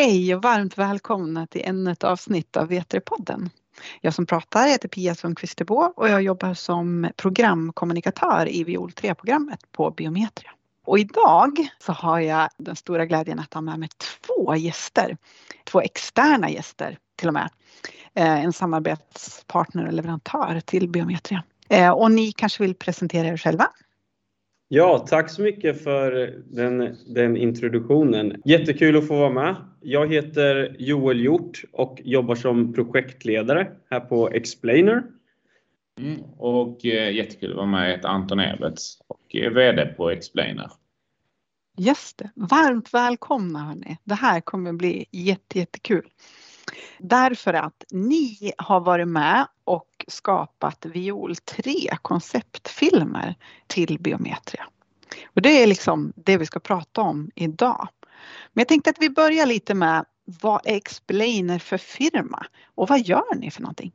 Hej och varmt välkomna till ännu ett avsnitt av V3-podden. Jag som pratar heter Pia Sundqvist och jag jobbar som programkommunikatör i Viol 3-programmet på Biometria. Och idag så har jag den stora glädjen att ha med mig två gäster. Två externa gäster till och med. Eh, en samarbetspartner och leverantör till Biometria. Eh, och ni kanske vill presentera er själva? Ja, tack så mycket för den, den, introduktionen. Jättekul att få vara med. Jag heter Joel Hjort och jobbar som projektledare här på Explainer. Mm, och eh, jättekul att vara med. Jag heter Anton Everts och är VD på Explainer. Just det. Varmt välkomna hörni. Det här kommer bli jätte, jättekul. Därför att ni har varit med och skapat Viol 3 konceptfilmer till Biometria. Och det är liksom det vi ska prata om idag. Men jag tänkte att vi börjar lite med vad är Explainer för firma och vad gör ni för någonting?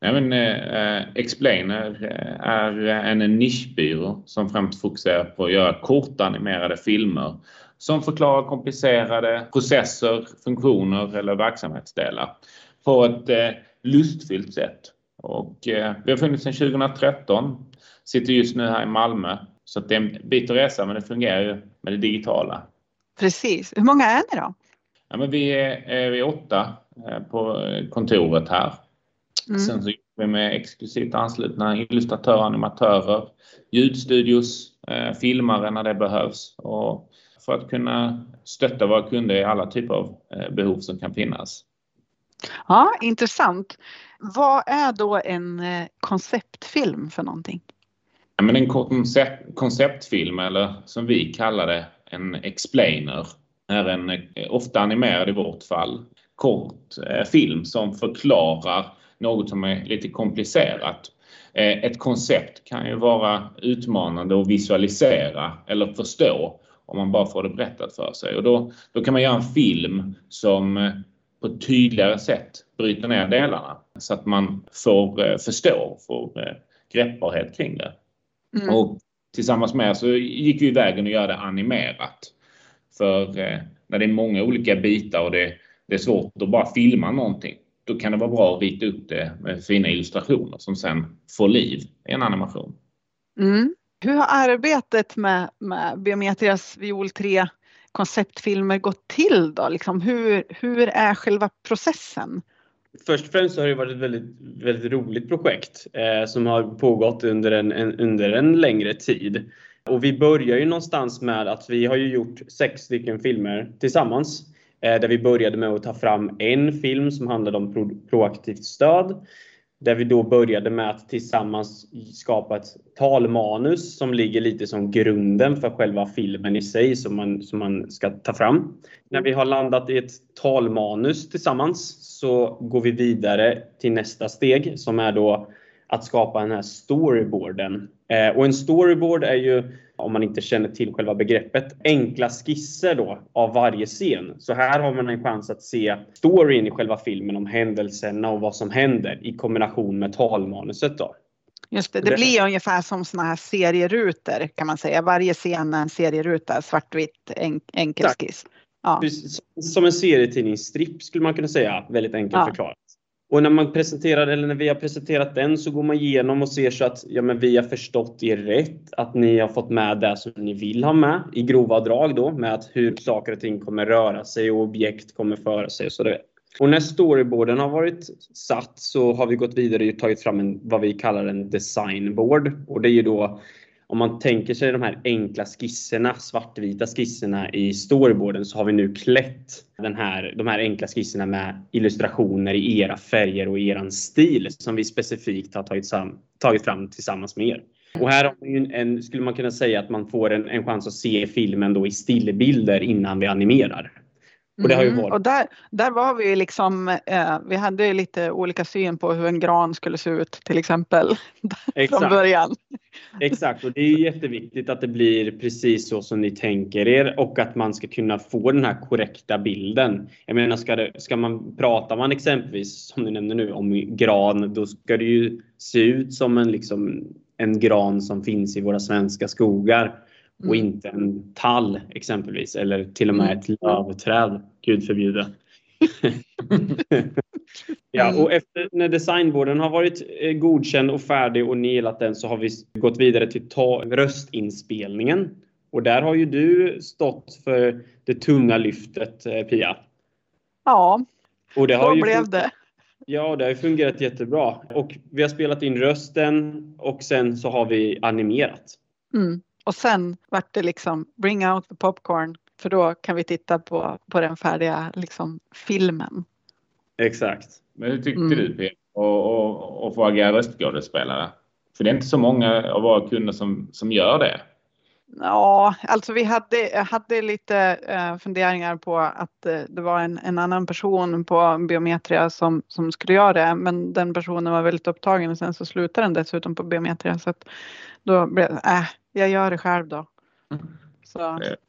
Nej, men, eh, Explainer eh, är en nischbyrå som främst fokuserar på att göra kortanimerade filmer som förklarar komplicerade processer, funktioner eller verksamhetsdelar på ett eh, lustfyllt sätt. Och, eh, vi har funnits sedan 2013, sitter just nu här i Malmö. Så det är en bit att resa men det fungerar ju med det digitala. Precis. Hur många är ni då? Ja, men vi, är, vi är åtta eh, på kontoret här. Mm. Sen så jobbar vi med exklusivt anslutna illustratörer, animatörer, ljudstudios, eh, filmare när det behövs och för att kunna stötta våra kunder i alla typer av eh, behov som kan finnas. Ja, intressant. Vad är då en eh, konceptfilm för någonting? Ja, men en koncept, konceptfilm eller som vi kallar det en explainer är en eh, ofta animerad i vårt fall kort film som förklarar något som är lite komplicerat. Ett koncept kan ju vara utmanande att visualisera eller förstå om man bara får det berättat för sig. Och då, då kan man göra en film som eh, på ett tydligare sätt bryter ner delarna så att man får eh, förstå, får eh, greppbarhet kring det. Mm. Och tillsammans med så gick vi vägen att göra det animerat. För när det är många olika bitar och det, det är svårt att bara filma någonting, då kan det vara bra att rita upp det med fina illustrationer som sen får liv i en animation. Mm. Hur har arbetet med, med Biometrias Viol 3 konceptfilmer gått till då? Liksom hur, hur är själva processen? Först och främst har det varit ett väldigt, väldigt roligt projekt eh, som har pågått under en, en, under en längre tid. Och vi börjar ju någonstans med att vi har ju gjort sex stycken filmer tillsammans. Eh, där vi började med att ta fram en film som handlade om pro, proaktivt stöd. Där vi då började med att tillsammans skapa ett talmanus som ligger lite som grunden för själva filmen i sig som man, som man ska ta fram. När vi har landat i ett talmanus tillsammans så går vi vidare till nästa steg som är då att skapa den här storyboarden. Eh, och en storyboard är ju om man inte känner till själva begreppet, enkla skisser då av varje scen. Så här har man en chans att se storyn i själva filmen om händelserna och vad som händer i kombination med talmanuset då. Just det, det blir ungefär som såna här serierutor kan man säga. Varje scen är en serieruta, svartvitt, enkel skiss. Ja. Som en serietidningsstripp skulle man kunna säga, väldigt enkelt ja. förklarat. Och när man presenterar, eller när vi har presenterat den så går man igenom och ser så att ja, men vi har förstått er rätt. Att ni har fått med det som ni vill ha med i grova drag då med att hur saker och ting kommer röra sig och objekt kommer föra sig och så det. Och när storyboarden har varit satt så har vi gått vidare och tagit fram en, vad vi kallar en designboard. Och det är ju då om man tänker sig de här enkla skisserna, svartvita skisserna i storyboarden så har vi nu klätt den här, de här enkla skisserna med illustrationer i era färger och eran stil som vi specifikt har tagit, sam, tagit fram tillsammans med er. Och här har man en, skulle man kunna säga att man får en, en chans att se filmen då i stillbilder innan vi animerar. Och, det har ju mm, varit. och där, där var vi liksom, eh, vi hade lite olika syn på hur en gran skulle se ut till exempel från början. Exakt, och det är jätteviktigt att det blir precis så som ni tänker er och att man ska kunna få den här korrekta bilden. Jag menar, ska, det, ska man, pratar man exempelvis som du nämnde nu om gran, då ska det ju se ut som en, liksom, en gran som finns i våra svenska skogar. Och inte en tall exempelvis eller till och med ett lövträd, gud förbjude. ja, och efter när designboarden har varit eh, godkänd och färdig och nailat den så har vi gått vidare till ta röstinspelningen. Och där har ju du stått för det tunga lyftet eh, Pia. Ja, och det har ju blev det. Ja, det har fungerat jättebra. Och vi har spelat in rösten och sen så har vi animerat. Mm. Och sen vart det liksom bring out the popcorn för då kan vi titta på, på den färdiga liksom, filmen. Exakt. Men hur tyckte Mm. du Peter och, och få agera röstskådespelare? För det är inte så många av våra kunder som, som gör det. Ja, alltså vi hade, jag hade lite eh, funderingar på att eh, det var en, en annan person på Biometria som, som skulle göra det, men den personen var väldigt upptagen och sen så slutade den dessutom på Biometria så att då blev det, äh, jag gör det själv då. Så,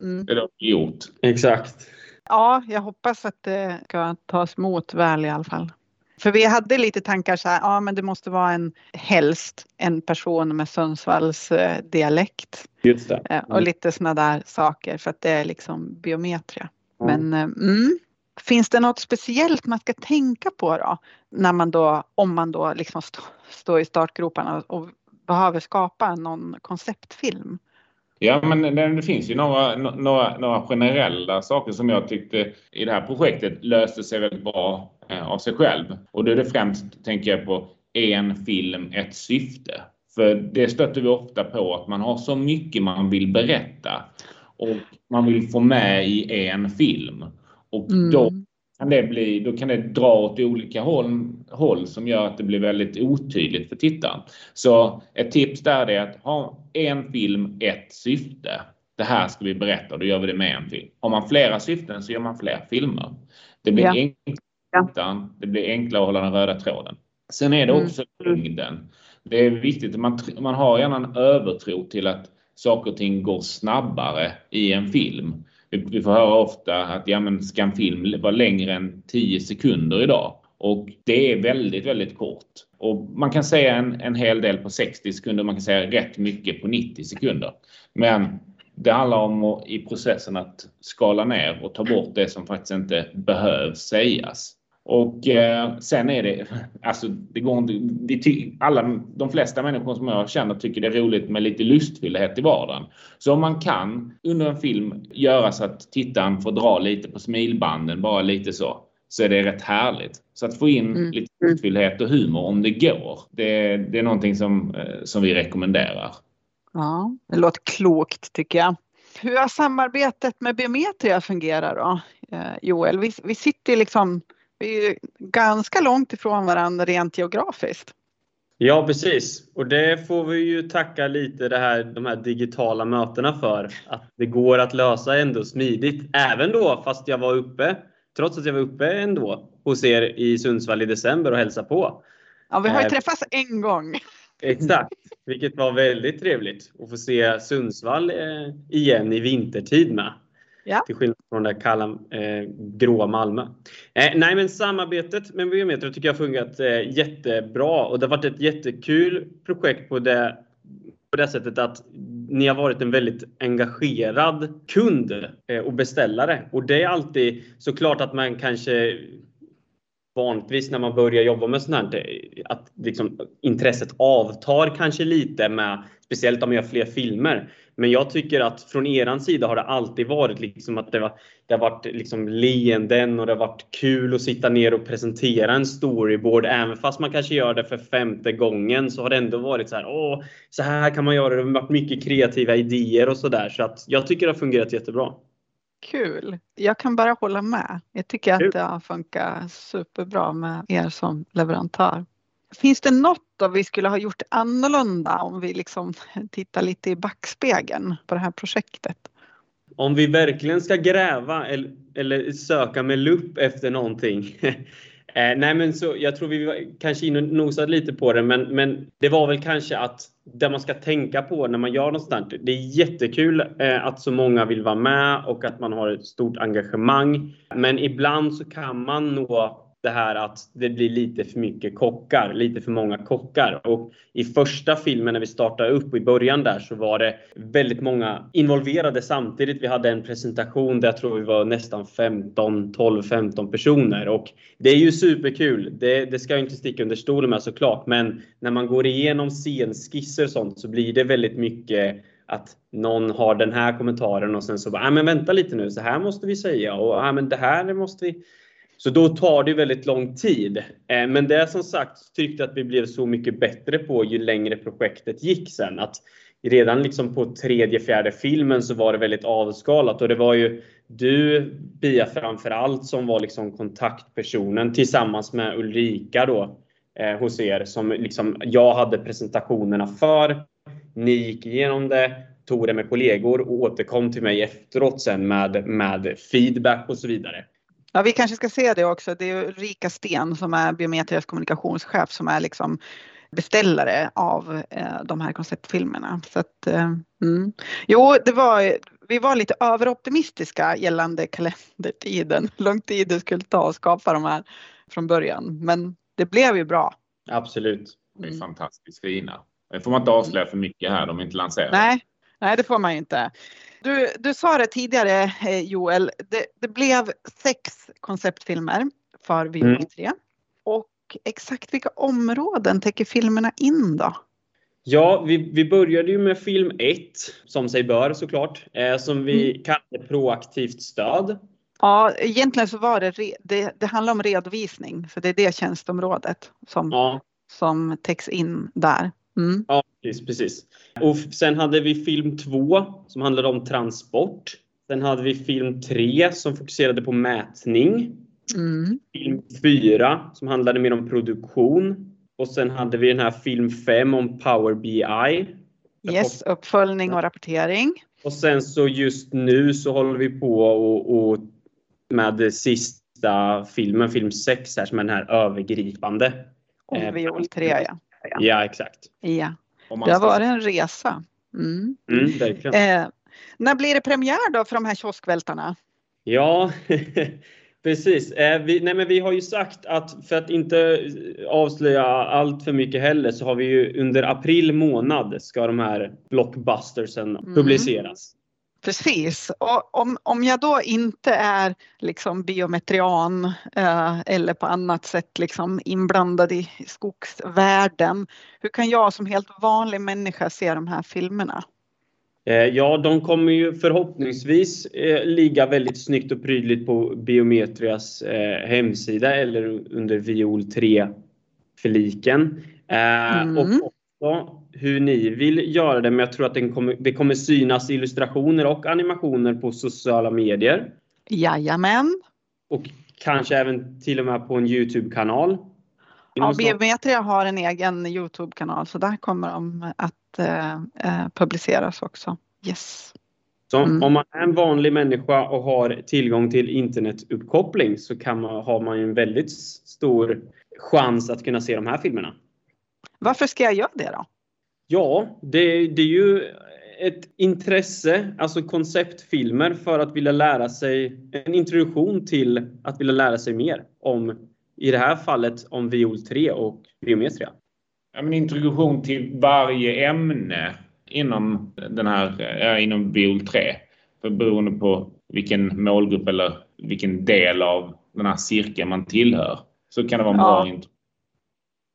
mm. Det är gjort. Exakt. Ja, jag hoppas att det ska tas emot väl i alla fall. För vi hade lite tankar så här, ja men det måste vara en helst en person med Sundsvalls eh, dialekt Just det. eh, och lite sådana där saker för att det är liksom biometria. Ja. Men eh, mm, finns det något speciellt man ska tänka på då? När man då, om man då liksom stå, står i startgroparna och behöver skapa någon konceptfilm? Ja, men det, finns ju några, några, några generella saker som jag tyckte i det här projektet löste sig väldigt bra eh, av sig själv. Och då är det främst, tänker jag på, en film, ett syfte. För det stöter vi ofta på, att man har så mycket man vill berätta och man vill få med i en film. Och då Mm. Kan det, bli, då kan det dra åt olika håll, håll som gör att det blir väldigt otydligt för tittaren. Så ett tips där är att ha en film, ett syfte. Det här ska vi berätta och då gör vi det med en film. Har man flera syften så gör man fler filmer. Det blir Ja. enklare, tittaren, det blir enklare att hålla den röda tråden. Sen är det Mm. också längden. Det är viktigt, man, man har gärna en övertro till att saker och ting går snabbare i en film. Vi, får höra ofta att ja, men ska en film vara längre än 10 sekunder idag? Och det är väldigt, väldigt kort. Och man kan säga en, en hel del på 60 sekunder, man kan säga rätt mycket på 90 sekunder. Men det handlar om att, i processen att skala ner och ta bort det som faktiskt inte behövs sägas. Och eh, sen är det, alltså det går inte, ty, alla, de flesta människor som jag känner tycker det är roligt med lite lustfylldhet i vardagen. Så om man kan under en film göra så att tittaren får dra lite på smilbanden, bara lite så, så är det rätt härligt. Så att få in Mm. lite lustfylldhet och humor om det går, det, det är någonting som, eh, som vi rekommenderar. Ja, det låter klokt tycker jag. Hur har samarbetet med Biometria fungerat då? Eh, Joel, vi, vi sitter liksom vi är ganska långt ifrån varandra rent geografiskt. Ja, precis. Och det får vi ju tacka lite det här, de här digitala mötena för. Att det går att lösa ändå smidigt. Även då fast jag var uppe, trots att jag var uppe ändå hos er i Sundsvall i december och hälsade på. Ja, vi har ju Eh, träffats en gång. Exakt, vilket var väldigt trevligt att få se Sundsvall eh, igen i vintertid med. Ja. Till skillnad från det kalla eh, gråa Malmö. Eh, nej men samarbetet med Biometer tycker jag har fungerat eh, jättebra och det har varit ett jättekul projekt på det, på det sättet att ni har varit en väldigt engagerad kund eh, och beställare. Och det är alltid såklart att man kanske vanligtvis när man börjar jobba med sånt här, att liksom intresset avtar kanske lite med, speciellt om man gör fler filmer. Men jag tycker att från eran sida har det alltid varit liksom att det, var, det har varit liksom leenden och det har varit kul att sitta ner och presentera en storyboard. Även fast man kanske gör det för femte gången så har det ändå varit så här, åh, så här kan man göra det. Det har varit mycket kreativa idéer och sådär. Så att jag tycker det har fungerat jättebra. Kul. Jag kan bara hålla med. Jag tycker Kul. att det har funkat superbra med er som leverantör. Finns det något då vi skulle ha gjort annorlunda om vi liksom tittar lite i backspegeln på det här projektet? Om vi verkligen ska gräva eller, eller söka med lupp efter någonting. eh, nej men så, jag tror vi var- kanske in och nosade lite på det men, men det var väl kanske att det man ska tänka på när man gör något sånt här, Det är jättekul eh, att så många vill vara med och att man har ett stort engagemang. Men ibland så kan man nå det här att det blir lite för mycket kockar, lite för många kockar. Och i första filmen när vi startade upp i början där så var det väldigt många involverade samtidigt. Vi hade en presentation där jag tror vi var nästan 15, 12, 15 personer och det är ju superkul. Det, det ska jag inte sticka under stolen med såklart, men när man går igenom scenskisser och sånt så blir det väldigt mycket att någon har den här kommentaren och sen så bara, äh, men vänta lite nu, så här måste vi säga och äh, men det här måste vi så då tar det väldigt lång tid. Eh, men det som sagt tyckte att vi blev så mycket bättre på ju längre projektet gick sen. Att redan liksom på tredje, fjärde filmen så var det väldigt avskalat och det var ju du, Bia framförallt, som var liksom kontaktpersonen tillsammans med Ulrika då eh, hos er som liksom jag hade presentationerna för. Ni gick igenom det, tog det med kollegor och återkom till mig efteråt sen med, med feedback och så vidare. Ja, vi kanske ska se det också. Det är Ulrika Sten som är Biometrias kommunikationschef som är liksom beställare av eh, de här konceptfilmerna. Så att, eh, mm. Jo, det var, vi var lite överoptimistiska gällande kalendertiden. Hur lång tid det skulle ta att skapa de här från början. Men det blev ju bra. Absolut. De är mm. fantastiskt fina. Det får man inte avslöja för mycket här, de är inte lanserade. Nej, nej det får man ju inte. Du, du sa det tidigare eh, Joel, det, det blev sex konceptfilmer för Viol 3. Mm. Och exakt vilka områden täcker filmerna in då? Ja, vi, vi började ju med film 1, som sig bör såklart, eh, som vi mm. kallade proaktivt stöd. Ja, egentligen så var det, det, det handlar om redovisning, för det är det tjänstområdet som, ja. som täcks in där. Mm. Ja, precis, precis. Och sen hade vi film 2 som handlade om transport. Sen hade vi film 3 som fokuserade på mätning. Mm. Film 4 som handlade mer om produktion. Och sen hade vi den här film 5 om Power BI. Yes, uppföljning och rapportering. Och sen så just nu så håller vi på och, och med sista filmen, film 6 här som är den här övergripande. Om viol 3 ja. Ja, exakt. Ja, det har varit en resa. Mm. Mm, eh, när blir det premiär då för de här kioskvältarna? Ja, precis. Eh, vi, nej men vi har ju sagt att för att inte avslöja allt för mycket heller så har vi ju under april månad ska de här blockbustersen mm. publiceras. Precis. Och om, om jag då inte är liksom biometrian eh, eller på annat sätt liksom inblandad i skogsvärlden, hur kan jag som helt vanlig människa se de här filmerna? Eh, ja, de kommer ju förhoppningsvis eh, ligga väldigt snyggt och prydligt på Biometrias eh, hemsida eller under Viol 3-filiken. Eh, mm. Och också hur ni vill göra det, men jag tror att kommer, det kommer synas illustrationer och animationer på sociala medier. Jajamän. Och kanske även till och med på en Youtube-kanal. Ja, Biometria har en egen Youtube-kanal så där kommer de att eh, eh, publiceras också. Yes. Så mm. om man är en vanlig människa och har tillgång till internetuppkoppling så kan man, har man en väldigt stor chans att kunna se de här filmerna. Varför ska jag göra det då? Ja, det, det är ju ett intresse, alltså konceptfilmer för att vilja lära sig, en introduktion till att vilja lära sig mer om, i det här fallet, om viol 3 och biometria. Ja, men introduktion till varje ämne inom den här, inom viol 3. För beroende på vilken målgrupp eller vilken del av den här cirkeln man tillhör så kan det vara en bra introduktion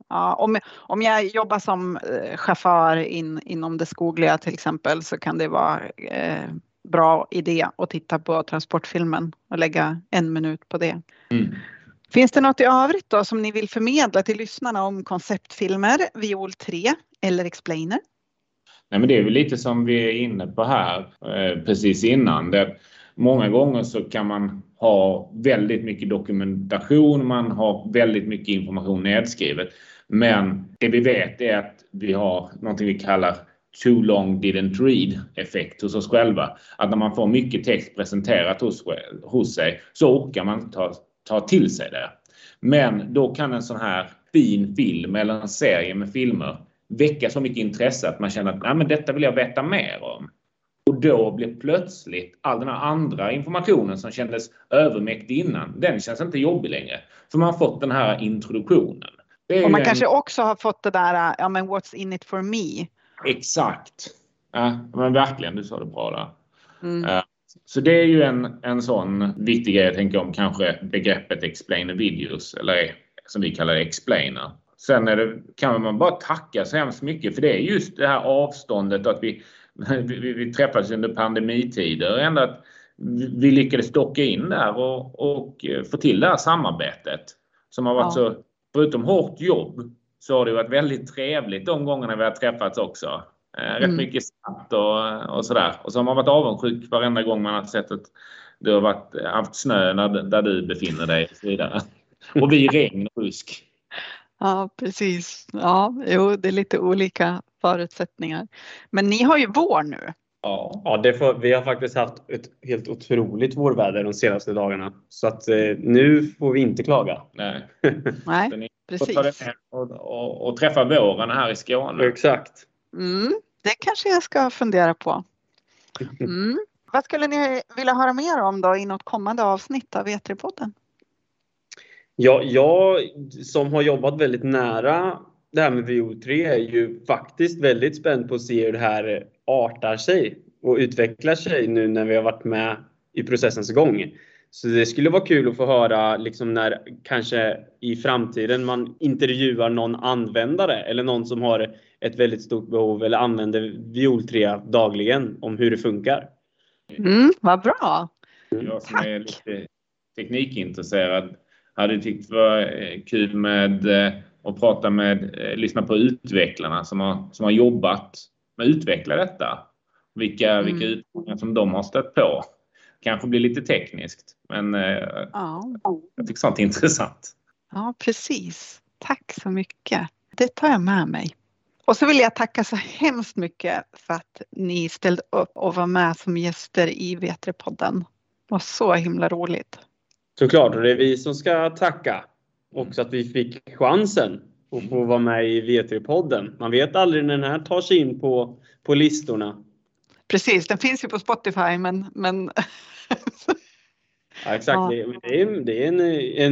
Ja, om, om jag jobbar som eh, chaufför in, inom det skogliga till exempel så kan det vara eh, bra idé att titta på transportfilmen och lägga en minut på det. Mm. Finns det något i övrigt då som ni vill förmedla till lyssnarna om konceptfilmer, Viol 3 eller Explainer? Nej, men det är väl lite som vi är inne på här eh, precis innan. Det, många gånger så kan man ha väldigt mycket dokumentation, man har väldigt mycket information nedskrivet. Men det vi vet är att vi har någonting vi kallar too long didn't read effekt hos oss själva. Att när man får mycket text presenterat hos, hos sig så orkar man ta, ta till sig det. Men då kan en sån här fin film eller en serie med filmer väcka så mycket intresse att man känner att Nej, men detta vill jag veta mer om. Och Och då blir plötsligt all den här andra informationen som kändes övermäktig innan, den känns inte jobbig längre. För man har fått den här introduktionen och man en... kanske också har fått det där, ja men what's in it for me? Exakt. Ja, men verkligen, du sa det bra där. Mm. Så det är ju en, en sån viktig grej jag tänker om kanske begreppet explainer videos eller som vi kallar det explainer. Sen är det, kan man bara tacka så hemskt mycket för det är just det här avståndet att vi, vi, vi träffades under pandemitider. Ändå att vi lyckades docka in där och, och få till det här samarbetet som har varit ja. så, förutom hårt jobb, så har det varit väldigt trevligt de gångerna vi har träffats också. Eh, rätt mm. mycket skratt och, och sådär. Och så har man varit avundsjuk varenda gång man har sett att du har varit, haft snö när, där du befinner dig och så vidare. Och vi regn och rusk. Ja, precis. Ja, jo, det är lite olika förutsättningar. Men ni har ju vår nu. Ja, ja det får, vi har faktiskt haft ett helt otroligt vårväder de senaste dagarna. Så att eh, nu får vi inte klaga. Nej, Nej precis. Och, och, och, träffa våren här i Skåne. Exakt. Mm, det kanske jag ska fundera på. Mm. Vad skulle ni vilja höra mer om då i något kommande avsnitt av E3-podden? Ja, jag som har jobbat väldigt nära det här med VO3 är ju faktiskt väldigt spänd på att se hur det här artar sig och utvecklar sig nu när vi har varit med i processens gång. Så det skulle vara kul att få höra liksom när kanske i framtiden man intervjuar någon användare eller någon som har ett väldigt stort behov eller använder Viol 3 dagligen om hur det funkar. Mm, vad bra! Jag som är lite teknikintresserad hade tyckt det var eh, kul med eh, att prata med, eh, lyssna på utvecklarna som har, som har jobbat med att utveckla detta. Vilka, mm. vilka utmaningar som de har stött på. Kanske blir lite tekniskt, men ja. jag tycker sånt är intressant. Ja, precis. Tack så mycket. Det tar jag med mig. Och så vill jag tacka så hemskt mycket för att ni ställde upp och var med som gäster i V3-podden. Det var så himla roligt. Såklart, och det är vi som ska tacka. Också att vi fick chansen att få vara med i V3-podden. Man vet aldrig när den här tar sig in på, på listorna. Precis, den finns ju på Spotify men... men... ja, exakt, ja. Det, är, det är en,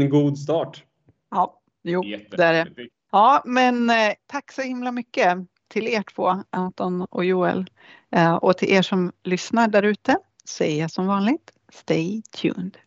en god start. Ja, jo, det är det. Ja, men eh, tack så himla mycket till er två, Anton och Joel. Eh, och till er som lyssnar där ute säger jag som vanligt, stay tuned.